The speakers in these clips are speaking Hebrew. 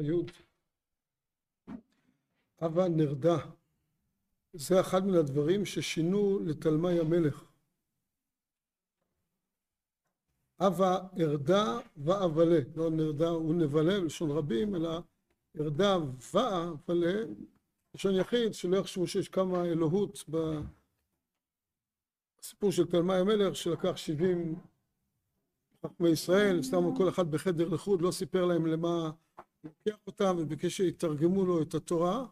י' הווה נרדה. זה אחד מן הדברים ששינו לתלמי המלך. הווה ארדה ואבלה. לא נרדה ונבלה בלשון רבים אלא ארדה ואבלה. לשון יחיד שלא יחשבו שיש כמה אלוהות בסיפור של תלמי המלך שלקח שבעים חכמי ישראל, שמו כל אחד בחדר לחוד, לא סיפר להם למה לוקח אותם וביקש שיתרגמו לו את התורה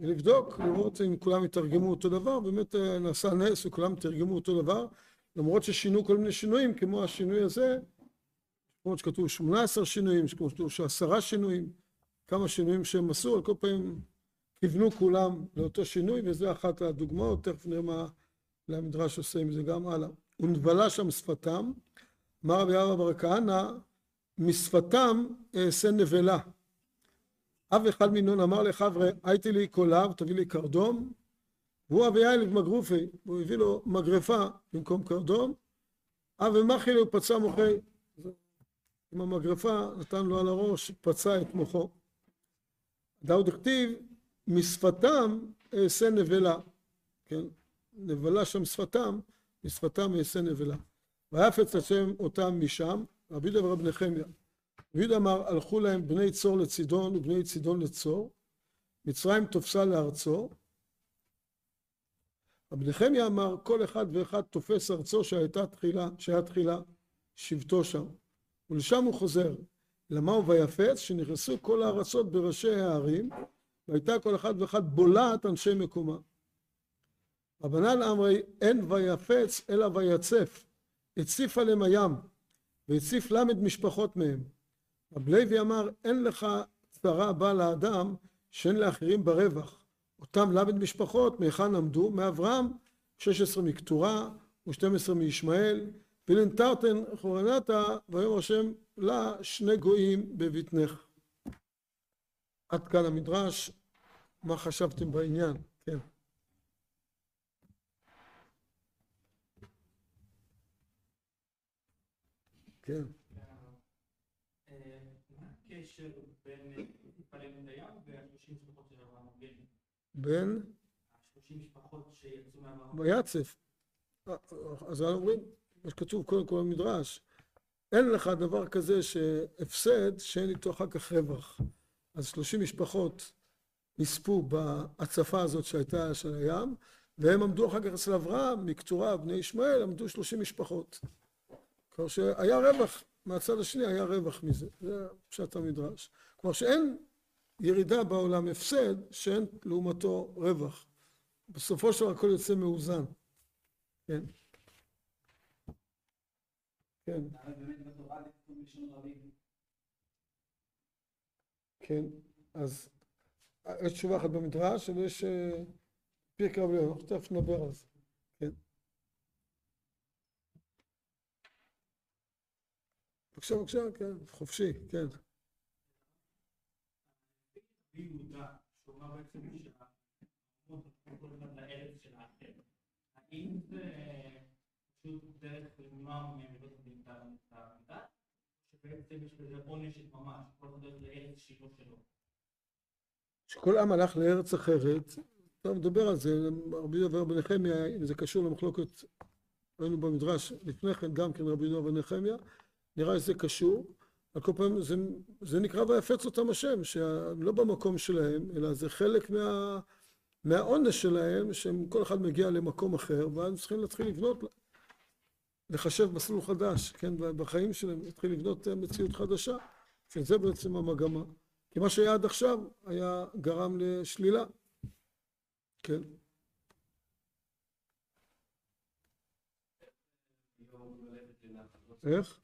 ולבדוק, לראות אם כולם יתרגמו אותו דבר, באמת נעשה נס וכולם תרגמו אותו דבר למרות ששינו כל מיני שינויים כמו השינוי הזה כמו שכתוב שמונה עשר שינויים, כמו שכתוב שעשרה שינויים כמה שינויים שהם עשו, על כל פעמים כיוונו כולם לאותו שינוי וזה אחת הדוגמאות, תכף נראה מה המדרש עושה עם זה גם הלאה. ונבלה שם שפתם, אמר רבי אבא בר כהנא, משפתם אעשה נבלה. אב אחד מינון אמר לחבר'ה, הייתי לי קולב, תביא לי קרדום, והוא אבי ילד מגרופי, והוא הביא לו מגרפה במקום קרדום, אב ומחי הוא פצע מוחי, עם המגרפה נתן לו על הראש, פצע את מוחו. דאוד הכתיב, משפתם אעשה נבלה, כן, נבלה שם שפתם, משפתם אעשה נבלה. ויפץ השם אותם משם, רבי יהודה ורבי נחמיה. רבי יהודה אמר, הלכו להם בני צור לצידון ובני צידון לצור, מצרים תופסה לארצו. רבי נחמיה אמר, כל אחד ואחד תופס ארצו שהייתה תחילה, שהיה תחילה שבטו שם, ולשם הוא חוזר. למה הוא ויפץ? שנכנסו כל הארצות בראשי הערים, והייתה כל אחד ואחד בולעת אנשי מקומה. רבנן אמרי אין ויפץ אלא ויצף הציף עליהם הים והציף למד משפחות מהם. רב לוי אמר אין לך צרה באה לאדם שאין לאחרים ברווח. אותם למד משפחות מהיכן עמדו מאברהם 16 מקטורה ו12 מישמעאל. ולנטרתן חורנתה ויאמר השם לה שני גויים בבטנך. עד כאן המדרש. מה חשבתם בעניין? כן כן. בין? ויצף. אז אנחנו אומרים, מה שכתוב קודם כל במדרש, אין לך דבר כזה שהפסד שאין איתו אחר כך רווח. אז שלושים משפחות נספו בהצפה הזאת שהייתה של הים, והם עמדו אחר כך אצל אברהם, מקטורה, בני ישמעאל, עמדו שלושים משפחות. כלומר שהיה רווח, מהצד השני היה רווח מזה, זה פשט המדרש. כלומר שאין ירידה בעולם הפסד שאין לעומתו רווח. בסופו של דבר הכל יוצא מאוזן. כן. כן. כן, אז יש תשובה אחת במדרש, ויש פרק רבי אנחנו תכף נדבר על זה. בבקשה, בבקשה, כן, חופשי, כן. שכל עם הלך לארץ אחרת, טוב, נדבר על זה, רבי יהודה ורבי נחמיה, אם זה קשור למחלוקת, ראינו במדרש לפני כן גם כן רבי יהודה ונחמיה, נראה שזה קשור, על כל פעם זה, זה נקרא ויפץ אותם השם, שהם לא במקום שלהם, אלא זה חלק מה, מהעונש שלהם, שהם כל אחד מגיע למקום אחר, ואז צריכים להתחיל לבנות, לחשב מסלול חדש, כן, בחיים שלהם, להתחיל לבנות מציאות חדשה, שזה בעצם המגמה. כי מה שהיה עד עכשיו היה גרם לשלילה, כן. איך?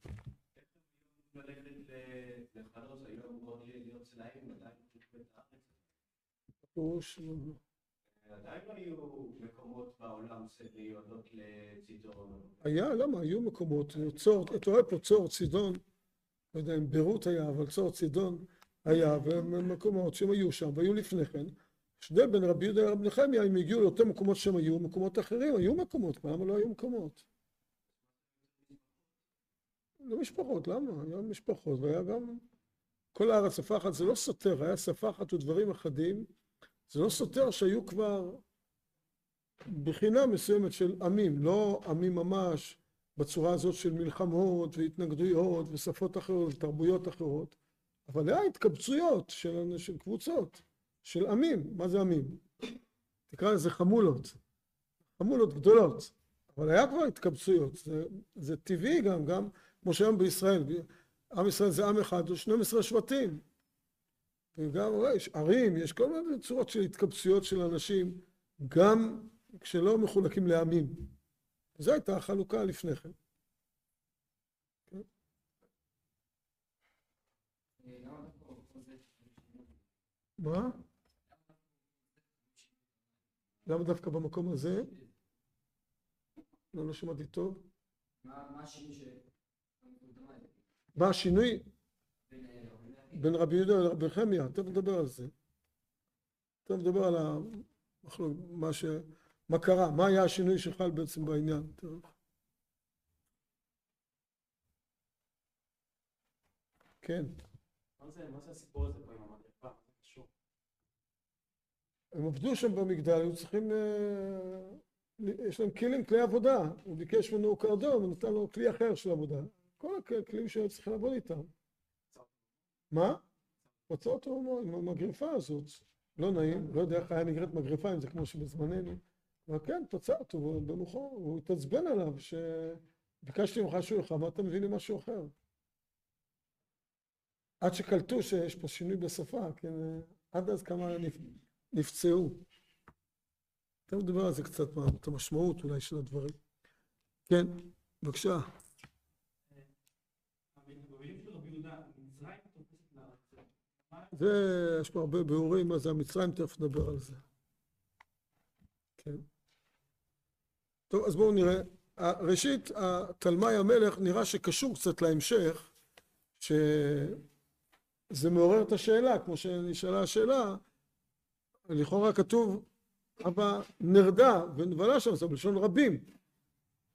עדיין לא היו מקומות בעולם שמיועדות לצידון. היה, למה? היו מקומות. צור, אתה רואה פה צור צידון, לא יודע אם ביירות היה, אבל צור צידון היה, ומקומות שהם היו שם, והיו לפני כן. שדה בין רבי יהודה לרבי נחמיה, הם הגיעו לאותם מקומות שהם היו, מקומות אחרים, היו מקומות, למה לא היו מקומות? לא משפחות, למה? היה משפחות, והיה גם כל הארץ שפה אחת זה לא סותר, היה שפה אחת ודברים אחדים, זה לא סותר שהיו כבר בחינה מסוימת של עמים, לא עמים ממש בצורה הזאת של מלחמות והתנגדויות ושפות אחרות ותרבויות אחרות, אבל היה התקבצויות של, של קבוצות, של עמים, מה זה עמים? תקרא לזה חמולות, חמולות גדולות, אבל היה כבר התקבצויות, זה, זה טבעי גם, גם כמו שהיום בישראל, עם ישראל זה עם אחד, או 12 שבטים, וגם יש ערים, יש כל מיני צורות של התקבצויות של אנשים, גם כשלא מחולקים לעמים. זו הייתה החלוקה לפני כן. מה? למה דווקא במקום הזה? לא, לא שמעתי טוב. מה השינוי? בין רבי יהודה לרבי חמיה, תכף נדבר על זה. תכף נדבר על מה ש... מה קרה, מה היה השינוי שחל בעצם בעניין. כן. מה? הם עבדו שם במגדל, היו צריכים... אה, יש להם כלים, כלי עבודה. הוא ביקש ממנו קרדום, הוא נתן לו כלי אחר של עבודה. כל הכלים שהיו צריכים לעבוד איתם. מה? מצא אותו עם המגרפה הזאת. לא נעים, לא יודע איך היה נגרית מגרפה, אם זה כמו שבזמננו. אבל כן, פצע אותו במוחו, הוא התעצבן עליו, שביקשתי ממך לך, מה אתה מביא לי משהו אחר? עד שקלטו שיש פה שינוי בשפה, כן, עד אז כמה נפצעו. אתה מדבר על זה קצת, את המשמעות אולי של הדברים. כן, בבקשה. זה, יש פה הרבה ביאורים מה זה המצרים, תכף נדבר על זה. כן. טוב, אז בואו נראה. ראשית, תלמי המלך נראה שקשור קצת להמשך, שזה מעורר את השאלה, כמו שנשאלה השאלה, לכאורה כתוב, אבא נרדה ונבלה שם, זה בלשון רבים.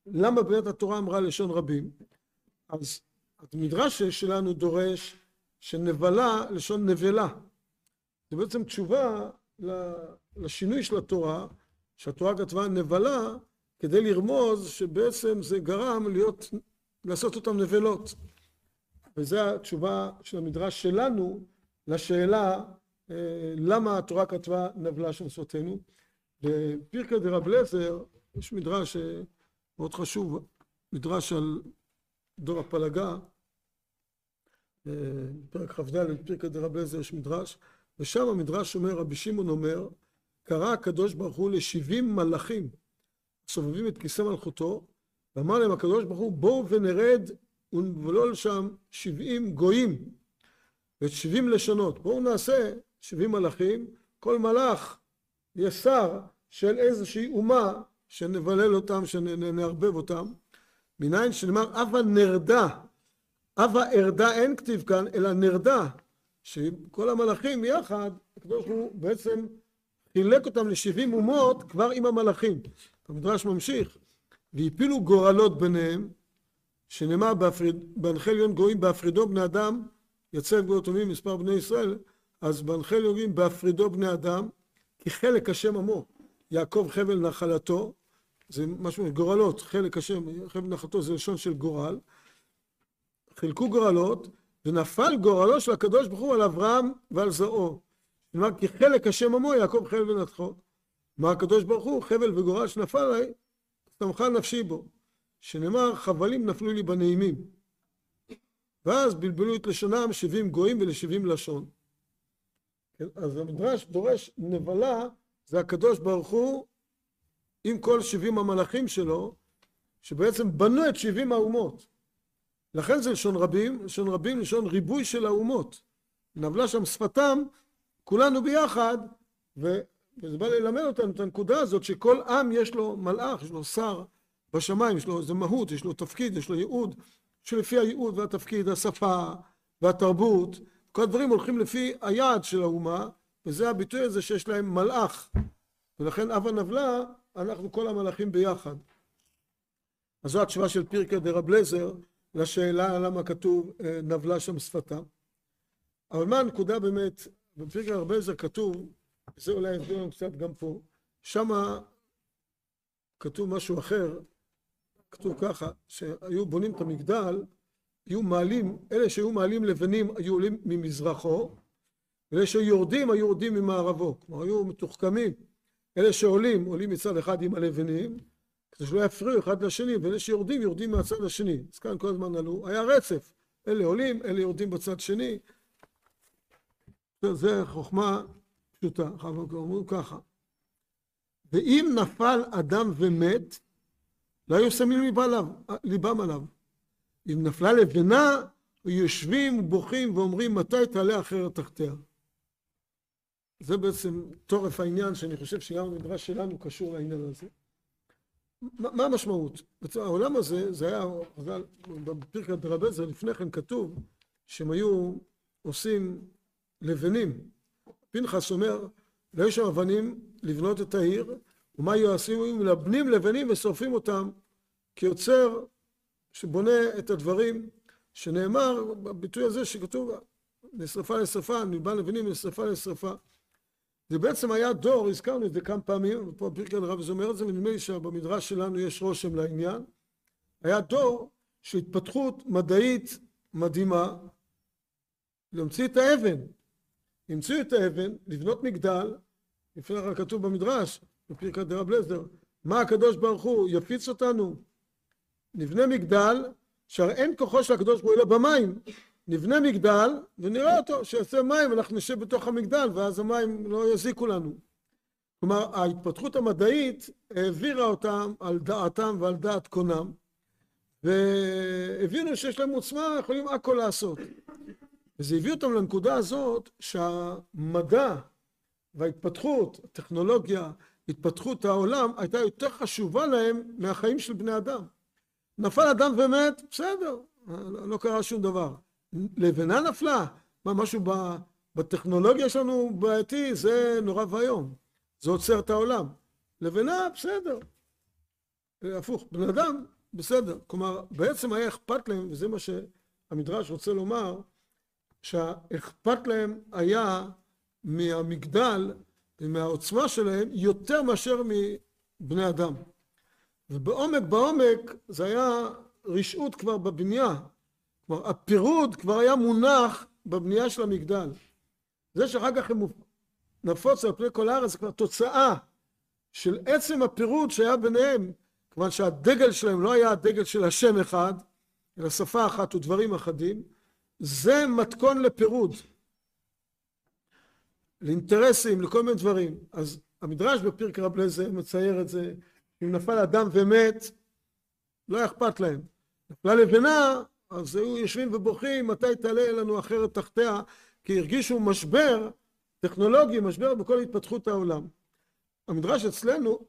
למה באמת התורה אמרה לשון רבים? אז המדרש שלנו דורש שנבלה לשון נבלה. זה בעצם תשובה לשינוי של התורה, שהתורה כתבה נבלה כדי לרמוז שבעצם זה גרם להיות, לעשות אותם נבלות. וזו התשובה של המדרש שלנו לשאלה אה, למה התורה כתבה נבלה של שפתנו. בפרקא דרב לזר יש מדרש אה, מאוד חשוב, מדרש על דור הפלגה, פרק כ"ד, פרקא דרב לזר יש מדרש, ושם המדרש אומר, רבי שמעון אומר, קרא הקדוש ברוך הוא לשבעים מלאכים סובבים את כיסא מלכותו, ואמר להם הקדוש ברוך הוא בואו ונרד ונבלול שם שבעים גויים ואת שבעים לשונות. בואו נעשה שבעים מלאכים, כל מלאך יהיה שר של איזושהי אומה שנבלל אותם, שנערבב אותם. מניין שנאמר אבה נרדה, אבה ארדה אין כתיב כאן, אלא נרדה, שכל המלאכים יחד, הקדוש הוא בעצם חילק אותם לשבעים אומות כבר עם המלאכים. המדרש ממשיך, והפילו גורלות ביניהם, שנאמר בהנחל גויים בהפרידו בני אדם, יצא גבולות טובים מספר בני ישראל, אז בהנחל גויים בהפרידו בני אדם, כי חלק השם עמו, יעקב חבל נחלתו, זה משהו, גורלות, חלק השם, חבל נחלתו זה לשון של גורל, חילקו גורלות, ונפל גורלו של הקדוש ברוך הוא על אברהם ועל זרעו. כלומר, כי חלק השם עמו, יעקב חבל ונתחו. מה הקדוש ברוך הוא, חבל וגורל שנפל עליי, שמחה נפשי בו. שנאמר, חבלים נפלו לי בנעימים. ואז בלבלו את לשונם שבעים גויים ולשבעים לשון. כן, אז המדרש דורש נבלה, זה הקדוש ברוך הוא עם כל שבעים המלאכים שלו, שבעצם בנו את שבעים האומות. לכן זה לשון רבים, לשון רבים, לשון ריבוי של האומות. נבלה שם שפתם, כולנו ביחד, ו... וזה בא ללמד אותנו את הנקודה הזאת שכל עם יש לו מלאך, יש לו שר בשמיים, יש לו איזה מהות, יש לו תפקיד, יש לו ייעוד, שלפי הייעוד והתפקיד, השפה והתרבות, כל הדברים הולכים לפי היעד של האומה, וזה הביטוי הזה שיש להם מלאך. ולכן אב הנבלה, אנחנו כל המלאכים ביחד. אז זו התשובה של פירקא דרב לזר לשאלה למה כתוב אה, נבלה שם שפתם. אבל מה הנקודה באמת, בפרק הרבה זה כתוב, זה אולי יסביר לנו קצת גם פה, שמה כתוב משהו אחר, כתוב ככה, שהיו בונים את המגדל, היו מעלים, אלה שהיו מעלים לבנים היו עולים ממזרחו, ואלה שיורדים היו יורדים ממערבו, כלומר היו מתוחכמים, אלה שעולים עולים מצד אחד עם הלבנים, כדי שלא יפריעו אחד לשני, ואלה שיורדים יורדים מהצד השני, אז כאן כל הזמן עלו, היה רצף, אלה עולים, אלה יורדים בצד שני, זה חוכמה פשוטה, אומרים ככה, ואם נפל אדם ומת, לא היו שמים ליבם עליו. אם נפלה לבנה, יושבים ובוכים ואומרים מתי תעלה אחרת תחתיה. זה בעצם תורף העניין שאני חושב שגם המדרש שלנו קשור לעניין הזה. מה המשמעות? העולם הזה, זה היה, בפרקת דרבזה לפני כן כתוב שהם היו עושים לבנים. פנחס אומר, לא היו שם אבנים לבנות את העיר, ומה היו עושים? היו מלבנים לבנים ושורפים אותם כיוצר שבונה את הדברים, שנאמר בביטוי הזה שכתוב לשרפה לשרפה, נלבן לבנים לשרפה לשרפה. זה בעצם היה דור, הזכרנו את זה כמה פעמים, ופה פרקי זה אומר את זה, ונדמה לי שבמדרש שלנו יש רושם לעניין. היה דור של התפתחות מדעית מדהימה, להמציא את האבן. המציאו את האבן, לבנות מגדל, לפני כן כתוב במדרש, בפרקת דרב לזר, מה הקדוש ברוך הוא יפיץ אותנו? נבנה מגדל, שהרי אין כוחו של הקדוש ברוך הוא אלא במים. נבנה מגדל ונראה אותו, שיעשה מים, אנחנו נשב בתוך המגדל ואז המים לא יזיקו לנו. כלומר, ההתפתחות המדעית העבירה אותם על דעתם ועל דעת קונם, והבינו שיש להם עוצמה, יכולים הכל לעשות. וזה הביא אותם לנקודה הזאת שהמדע וההתפתחות, הטכנולוגיה, התפתחות העולם, הייתה יותר חשובה להם מהחיים של בני אדם. נפל אדם ומת, בסדר, לא קרה שום דבר. לבנה נפלה, מה משהו בטכנולוגיה שלנו בעייתי, זה נורא ואיום, זה עוצר את העולם. לבנה, בסדר. הפוך, בן אדם, בסדר. כלומר, בעצם היה אכפת להם, וזה מה שהמדרש רוצה לומר, שהאכפת להם היה מהמגדל ומהעוצמה שלהם יותר מאשר מבני אדם. ובעומק בעומק זה היה רשעות כבר בבנייה. כלומר הפירוד כבר היה מונח בבנייה של המגדל. זה שאחר כך הם נפוץ על פני כל הארץ זה כבר תוצאה של עצם הפירוד שהיה ביניהם, כיוון שהדגל שלהם לא היה הדגל של השם אחד, אלא שפה אחת ודברים אחדים, זה מתכון לפירוד. לאינטרסים, לכל מיני דברים. אז המדרש בפרק רב לזה מצייר את זה, אם נפל אדם ומת, לא אכפת להם. נפלה לבנה, אז היו יושבים ובוכים, מתי תעלה אלינו אחרת תחתיה, כי הרגישו משבר טכנולוגי, משבר בכל התפתחות העולם. המדרש אצלנו,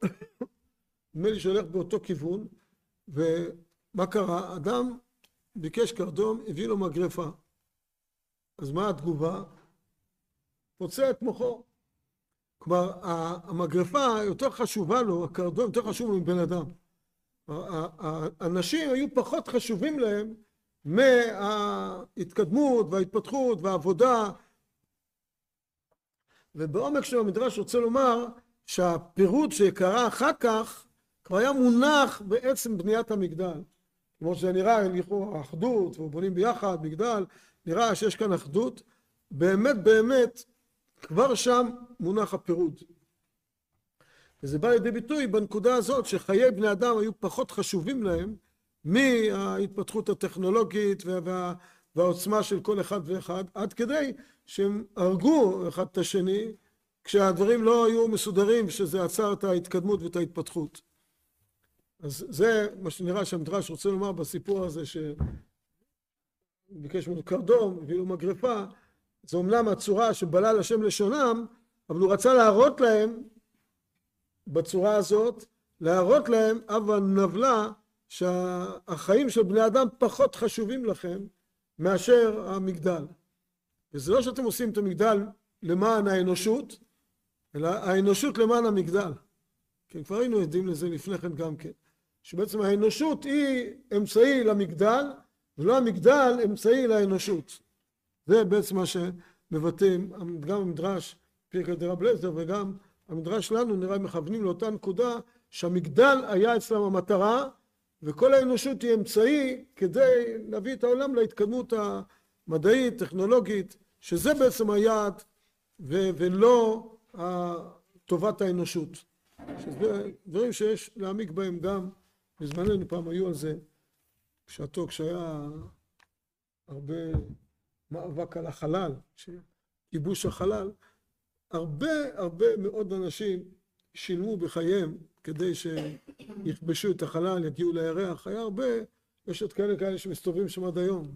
נדמה לי שהולך באותו כיוון, ומה קרה? אדם ביקש קרדום, הביא לו מגרפה. אז מה התגובה? פוצע את מוחו. כלומר, המגרפה יותר חשובה לו, הקרדום יותר חשוב לו מבן אדם. האנשים היו פחות חשובים להם מההתקדמות וההתפתחות והעבודה. ובעומק של המדרש רוצה לומר שהפירוט שקרה אחר כך כבר היה מונח בעצם בניית המגדל. כמו שזה נראה, לכאורה אחדות, ובונים ביחד מגדל, נראה שיש כאן אחדות. באמת באמת כבר שם מונח הפירוד. וזה בא לידי ביטוי בנקודה הזאת שחיי בני אדם היו פחות חשובים להם מההתפתחות הטכנולוגית וה, והעוצמה של כל אחד ואחד, עד כדי שהם הרגו אחד את השני כשהדברים לא היו מסודרים, שזה עצר את ההתקדמות ואת ההתפתחות. אז זה מה שנראה שהמדרש רוצה לומר בסיפור הזה שביקש ממנו קרדום, הביא לו מגרפה, זה אומנם הצורה שבלל השם לשונם, אבל הוא רצה להראות להם בצורה הזאת, להראות להם אבא נבלה שהחיים של בני אדם פחות חשובים לכם מאשר המגדל. וזה לא שאתם עושים את המגדל למען האנושות, אלא האנושות למען המגדל. כן, כבר היינו עדים לזה לפני כן גם כן. שבעצם האנושות היא אמצעי למגדל, ולא המגדל אמצעי לאנושות. זה בעצם מה מבטאים, גם המדרש פרקא דרב לזר וגם המדרש שלנו נראה מכוונים לאותה נקודה שהמגדל היה אצלם המטרה וכל האנושות היא אמצעי כדי להביא את העולם להתקדמות המדעית, טכנולוגית, שזה בעצם היעד ולא טובת האנושות. שזה דברים שיש להעמיק בהם גם בזמננו פעם היו על זה בשעתו כשהיה הרבה מאבק על החלל, כיבוש החלל, הרבה הרבה מאוד אנשים שילמו בחייהם כדי שיכבשו את החלל, יגיעו לירח, היה הרבה, יש עוד כאלה כאלה שמסתובבים שם עד היום.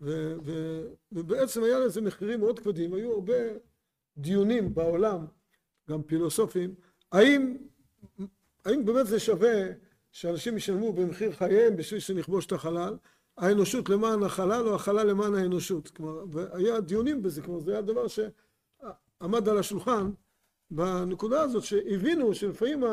ו, ו, ובעצם היה לזה מחירים מאוד כבדים, היו הרבה דיונים בעולם, גם פילוסופים, האם, האם באמת זה שווה שאנשים ישלמו במחיר חייהם בשביל שנכבוש את החלל, האנושות למען החלל או החלל למען האנושות, כלומר, והיה דיונים בזה, כלומר זה היה דבר שעמד על השולחן בנקודה הזאת שהבינו שלפעמים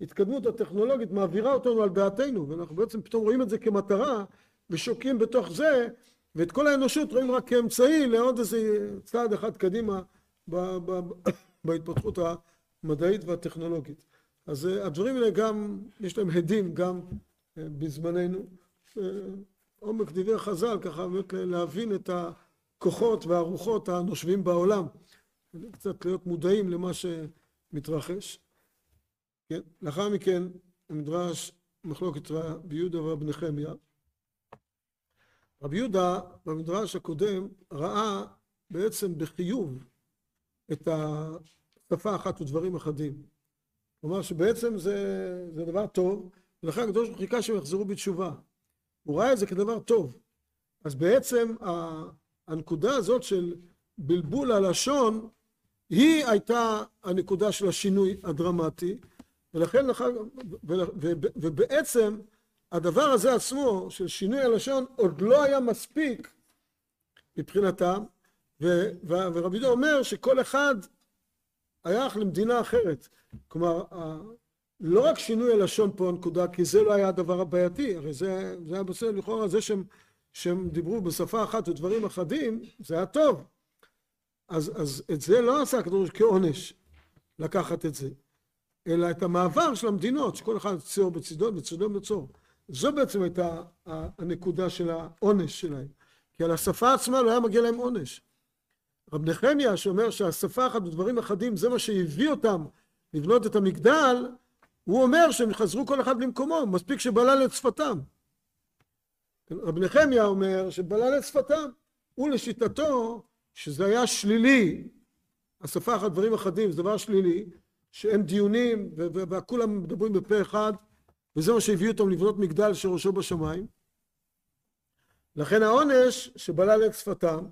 ההתקדמות הטכנולוגית מעבירה אותנו על דעתנו ואנחנו בעצם פתאום רואים את זה כמטרה ושוקעים בתוך זה ואת כל האנושות רואים רק כאמצעי לעוד איזה צעד אחד קדימה בהתפתחות המדעית והטכנולוגית. אז הדברים האלה גם, יש להם הדים גם בזמננו. עומק דברי החז"ל, ככה באמת להבין את הכוחות והרוחות הנושבים בעולם. קצת להיות מודעים למה שמתרחש. כן, לאחר מכן המדרש מחלוקת רבי יהודה ורבי נחמיה. רבי יהודה במדרש הקודם ראה בעצם בחיוב את השפה אחת ודברים אחדים. כלומר שבעצם זה, זה דבר טוב, ולכן הקדוש ברוך הוא חיכה שהם יחזרו בתשובה. הוא ראה את זה כדבר טוב. אז בעצם הנקודה הזאת של בלבול הלשון היא הייתה הנקודה של השינוי הדרמטי ולכן ובעצם הדבר הזה עצמו של שינוי הלשון עוד לא היה מספיק מבחינתם ורבי יהודה אומר שכל אחד הלך למדינה אחרת. כלומר לא רק שינוי הלשון פה הנקודה כי זה לא היה הדבר הבעייתי הרי זה, זה היה בסדר לכאורה זה שהם, שהם דיברו בשפה אחת ודברים אחדים זה היה טוב אז, אז את זה לא הקדוש כעונש לקחת את זה אלא את המעבר של המדינות שכל אחד ציור בצידו בצידו בצור. זו בעצם הייתה הנקודה של העונש שלהם. כי על השפה עצמה לא היה מגיע להם עונש. רב נחמיה שאומר שהשפה אחת ודברים אחדים זה מה שהביא אותם לבנות את המגדל הוא אומר שהם חזרו כל אחד למקומו מספיק שבלל את שפתם. רב נחמיה אומר שבלל את שפתם הוא לשיטתו שזה היה שלילי השפה אחת דברים אחדים זה דבר שלילי שאין דיונים וכולם מדברים בפה אחד וזה מה שהביא אותם לבנות מגדל שראשו בשמיים. לכן העונש שבלל את שפתם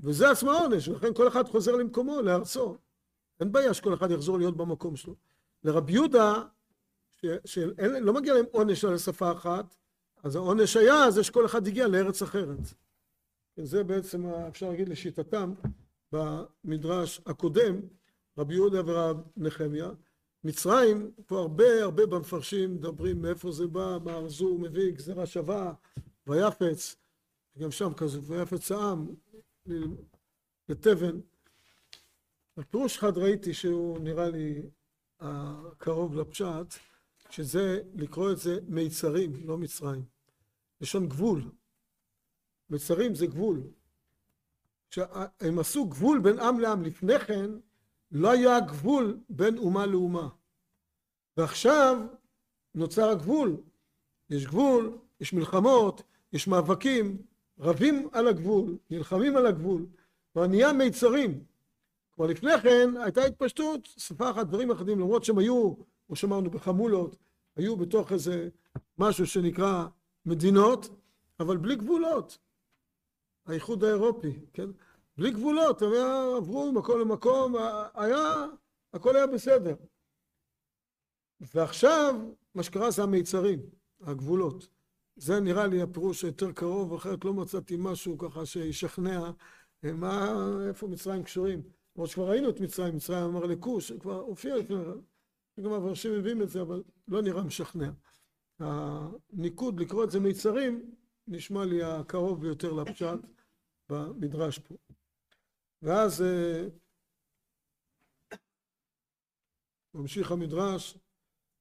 וזה עצמו העונש ולכן כל אחד חוזר למקומו לארצו. אין בעיה שכל אחד יחזור להיות במקום שלו. לרבי יהודה שלא מגיע להם עונש על השפה אחת אז העונש היה זה שכל אחד הגיע לארץ אחרת זה בעצם אפשר להגיד לשיטתם במדרש הקודם רבי יהודה ורב נחמיה. מצרים פה הרבה הרבה במפרשים מדברים מאיפה זה בא מה ארזו מביא גזירה שווה ויפץ גם שם כזה ויפץ העם לתבן. הפירוש אחד ראיתי שהוא נראה לי הקרוב לפשט שזה לקרוא את זה מיצרים לא מצרים. לשון גבול מצרים זה גבול. הם עשו גבול בין עם לעם. לפני כן לא היה גבול בין אומה לאומה. ועכשיו נוצר הגבול. יש גבול יש מלחמות יש מאבקים. רבים על הגבול נלחמים על הגבול ונהיה מיצרים. כבר לפני כן הייתה התפשטות שפה אחת דברים אחדים למרות שהם היו כמו שאמרנו בחמולות היו בתוך איזה משהו שנקרא מדינות אבל בלי גבולות האיחוד האירופי כן? בלי גבולות הם עברו ממקום למקום היה הכל היה בסדר. ועכשיו מה שקרה זה המיצרים הגבולות. זה נראה לי הפירוש היותר קרוב אחרת לא מצאתי משהו ככה שישכנע מה איפה מצרים קשורים. למרות שכבר ראינו את מצרים מצרים אמר לכוש כבר הופיע לפני גם המפרשים מביאים את זה אבל לא נראה משכנע. הניקוד לקרוא את זה מיצרים נשמע לי הקרוב ביותר לפשט במדרש פה. ואז אה, ממשיך המדרש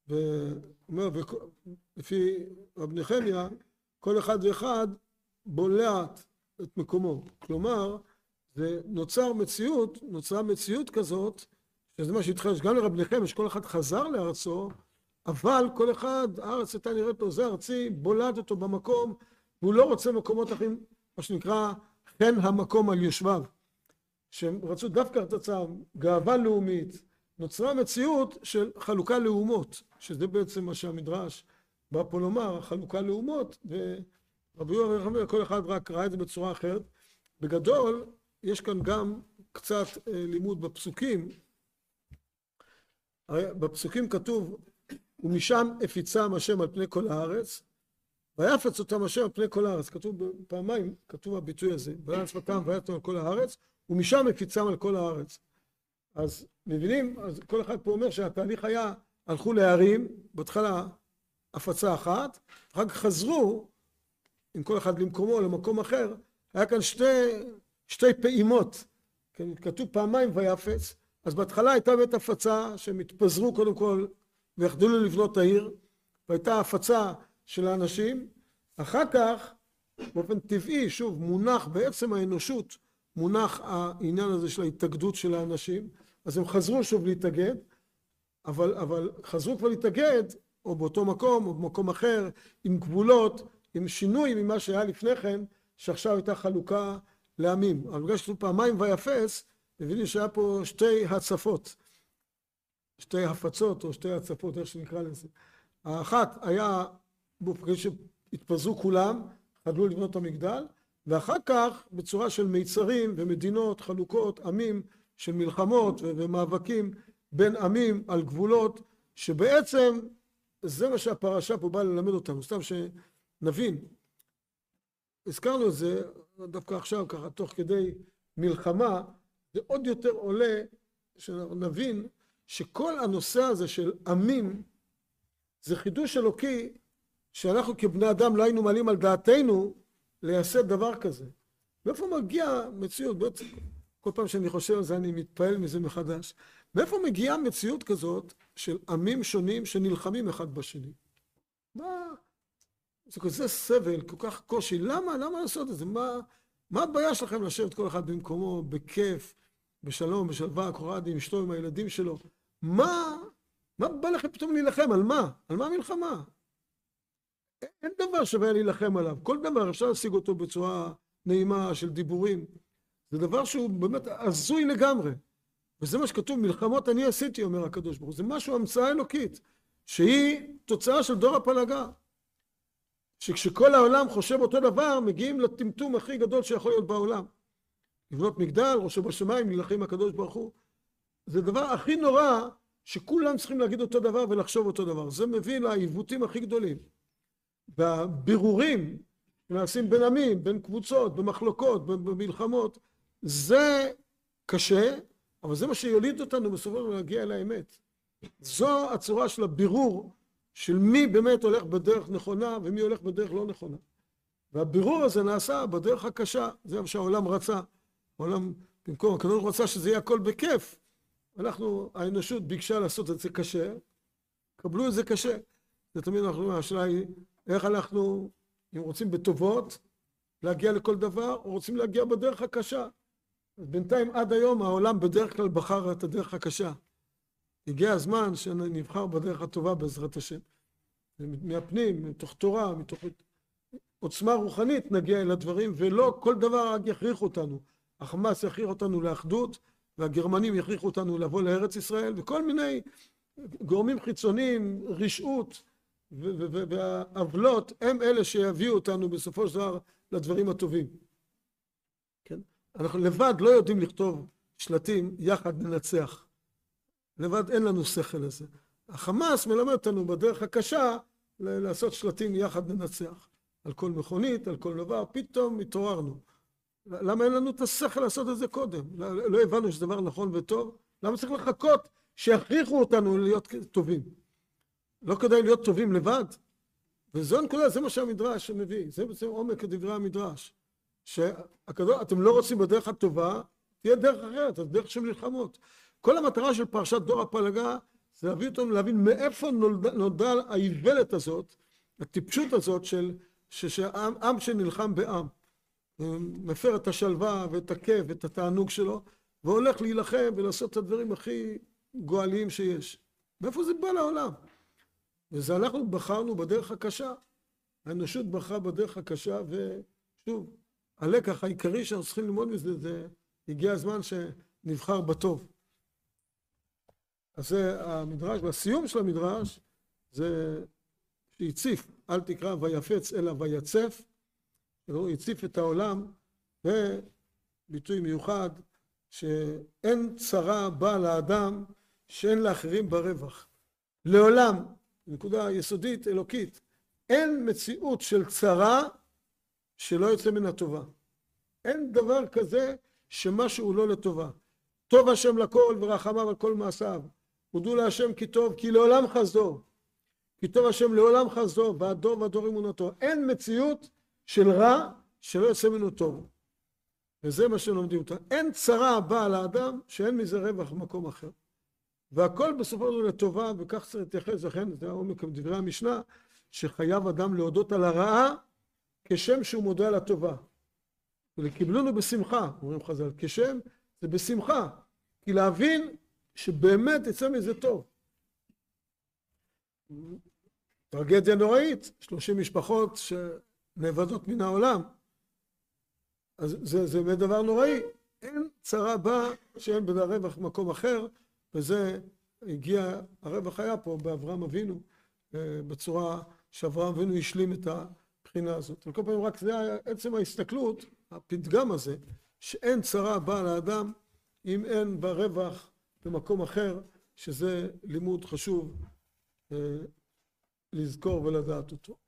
ואומר, לפי רב נחמיה, כל אחד ואחד בולע את מקומו. כלומר, זה נוצר מציאות, נוצרה מציאות כזאת, שזה מה שהתחדש גם לרב נחמיה, שכל אחד חזר לארצו, אבל כל אחד, הארץ הייתה נראית לו, זה ארצי, בולעת אותו במקום, והוא לא רוצה מקומות אחרים, מה שנקרא, כן המקום על יושביו. שהם רצו דווקא את עצמם, גאווה לאומית, נוצרה מציאות של חלוקה לאומות, שזה בעצם מה שהמדרש בא פה לומר, חלוקה לאומות, ורבי יואב רחמי, כל אחד רק ראה את זה בצורה אחרת. בגדול, יש כאן גם קצת אה, לימוד בפסוקים. בפסוקים כתוב, ומשם הפיצם השם על פני כל הארץ, ויפץ אותם השם על פני כל הארץ. כתוב פעמיים, כתוב הביטוי הזה, ויען שפתם ויעצתם על כל הארץ, ומשם הפיצם על כל הארץ. אז מבינים? אז כל אחד פה אומר שהתהליך היה, הלכו להרים, בהתחלה הפצה אחת, אחר כך חזרו, עם כל אחד למקומו, למקום אחר, היה כאן שתי, שתי פעימות, כן, כתוב פעמיים ויפץ, אז בהתחלה הייתה בית הפצה שהם התפזרו קודם כל ויחדלו לבנות העיר, והייתה הפצה של האנשים, אחר כך באופן טבעי, שוב, מונח בעצם האנושות, מונח העניין הזה של ההתאגדות של האנשים, אז הם חזרו שוב להתאגד, אבל, אבל חזרו כבר להתאגד, או באותו מקום, או במקום אחר, עם גבולות, עם שינוי ממה שהיה לפני כן, שעכשיו הייתה חלוקה לעמים. אבל בגלל שכתוב פעמיים ויפס, מבינים שהיה פה שתי הצפות, שתי הפצות, או שתי הצפות, איך שנקרא לזה. האחת היה, בפגש שהתפזרו כולם, חדלו לבנות את המגדל, ואחר כך בצורה של מיצרים ומדינות, חלוקות, עמים, של מלחמות ומאבקים בין עמים על גבולות, שבעצם זה מה שהפרשה פה באה ללמד אותנו, סתם שנבין. הזכרנו את זה דווקא עכשיו, ככה תוך כדי מלחמה, זה עוד יותר עולה, שנבין שכל הנושא הזה של עמים זה חידוש אלוקי שאנחנו כבני אדם לא היינו מעלים על דעתנו לייסד דבר כזה. מאיפה מגיעה מציאות? בעצם כל פעם שאני חושב על זה אני מתפעל מזה מחדש. מאיפה מגיעה מציאות כזאת של עמים שונים שנלחמים אחד בשני? מה... זה כזה סבל, כל כך קושי, למה? למה לעשות את זה? מה, מה הבעיה שלכם לשבת כל אחד במקומו, בכיף, בשלום, בשלווה, קורד עם אשתו, עם הילדים שלו? מה, מה בא לכם פתאום להילחם? על מה? על מה המלחמה? אין דבר שווה להילחם עליו. כל דבר אפשר להשיג אותו בצורה נעימה של דיבורים. זה דבר שהוא באמת הזוי לגמרי. וזה מה שכתוב, מלחמות אני עשיתי, אומר הקדוש ברוך הוא. זה משהו, המצאה אלוקית, שהיא תוצאה של דור הפלגה. שכשכל העולם חושב אותו דבר, מגיעים לטמטום הכי גדול שיכול להיות בעולם. לבנות מגדל, ראשו בשמיים, להילחם הקדוש ברוך הוא. זה הדבר הכי נורא, שכולם צריכים להגיד אותו דבר ולחשוב אותו דבר. זה מביא לעיוותים הכי גדולים. והבירורים נעשים בין עמים, בין קבוצות, במחלוקות, במלחמות, זה קשה, אבל זה מה שיוליד אותנו בסופו של דבר להגיע אל האמת. זו הצורה של הבירור של מי באמת הולך בדרך נכונה ומי הולך בדרך לא נכונה. והבירור הזה נעשה בדרך הקשה, זה מה שהעולם רצה. העולם, במקום, הקדוש רצה שזה יהיה הכל בכיף. אנחנו, האנושות ביקשה לעשות את זה קשה, קבלו את זה קשה. זה תמיד אנחנו, השאלה היא איך אנחנו, אם רוצים בטובות, להגיע לכל דבר, או רוצים להגיע בדרך הקשה. אז בינתיים עד היום העולם בדרך כלל בחר את הדרך הקשה. הגיע הזמן שנבחר בדרך הטובה בעזרת השם. מהפנים, מתוך תורה, מתוך עוצמה רוחנית נגיע אל הדברים, ולא כל דבר רק יכריח אותנו. החמאס יכריח אותנו לאחדות, והגרמנים יכריחו אותנו לבוא לארץ ישראל, וכל מיני גורמים חיצוניים, רשעות והעוולות, הם אלה שיביאו אותנו בסופו של דבר לדברים הטובים. אנחנו לבד לא יודעים לכתוב שלטים יחד ננצח. לבד אין לנו שכל לזה. החמאס מלמד אותנו בדרך הקשה לעשות שלטים יחד ננצח. על כל מכונית, על כל דבר, פתאום התעוררנו. למה אין לנו את השכל לעשות את זה קודם? לא הבנו שזה דבר נכון וטוב? למה צריך לחכות שיכריחו אותנו להיות טובים? לא כדאי להיות טובים לבד? וזו הנקודה, זה מה שהמדרש מביא, זה בעצם עומק דברי המדרש. שאתם לא רוצים בדרך הטובה, תהיה דרך אחרת, אז דרך של מלחמות. כל המטרה של פרשת דור הפלגה זה להביא אותנו להבין מאיפה נולדה, נולדה האיוולת הזאת, הטיפשות הזאת של שעם עם שנלחם בעם, מפר את השלווה ואת הכיף ואת התענוג שלו, והולך להילחם ולעשות את הדברים הכי גואליים שיש. מאיפה זה בא לעולם? וזה אנחנו בחרנו בדרך הקשה. האנושות בחרה בדרך הקשה, ושוב, הלקח העיקרי שאנחנו צריכים ללמוד מזה, זה הגיע הזמן שנבחר בטוב. אז זה המדרש, והסיום של המדרש זה שהציף, אל תקרא ויפץ אלא ויצף, הוא הציף את העולם, וביטוי מיוחד, שאין צרה באה לאדם שאין לאחרים ברווח. לעולם, נקודה יסודית אלוקית, אין מציאות של צרה שלא יוצא מן הטובה. אין דבר כזה שמשהו לא לטובה. טוב השם לכל ורחמיו על כל מעשיו. הודו להשם כי טוב, כי לעולם חסדו. כי טוב השם לעולם חסדו, והדור והדור אמונתו. אין מציאות של רע שלא יוצא ממנו טוב. וזה מה שלומדים אותו. אין צרה הבאה לאדם שאין מזה רווח במקום אחר. והכל בסופו של דבר לטובה, וכך צריך להתייחס, לכן זה העומק דברי המשנה, שחייב אדם להודות על הרעה כשם שהוא מודה על הטובה. וקיבלונו בשמחה, אומרים חז"ל, כשם זה בשמחה, כי להבין שבאמת יצא מזה טוב. טרגדיה נוראית, שלושים משפחות שנאבדות מן העולם. אז זה, זה באמת דבר נוראי. אין צרה בה שאין בזה רווח אחר, וזה הגיע, הרווח היה פה באברהם אבינו, אה, בצורה שאברהם אבינו השלים את הבחינה הזאת. וכל פעם רק זה עצם ההסתכלות, הפתגם הזה, שאין צרה באה לאדם אם אין בה רווח במקום אחר, שזה לימוד חשוב אה, לזכור ולדעת אותו.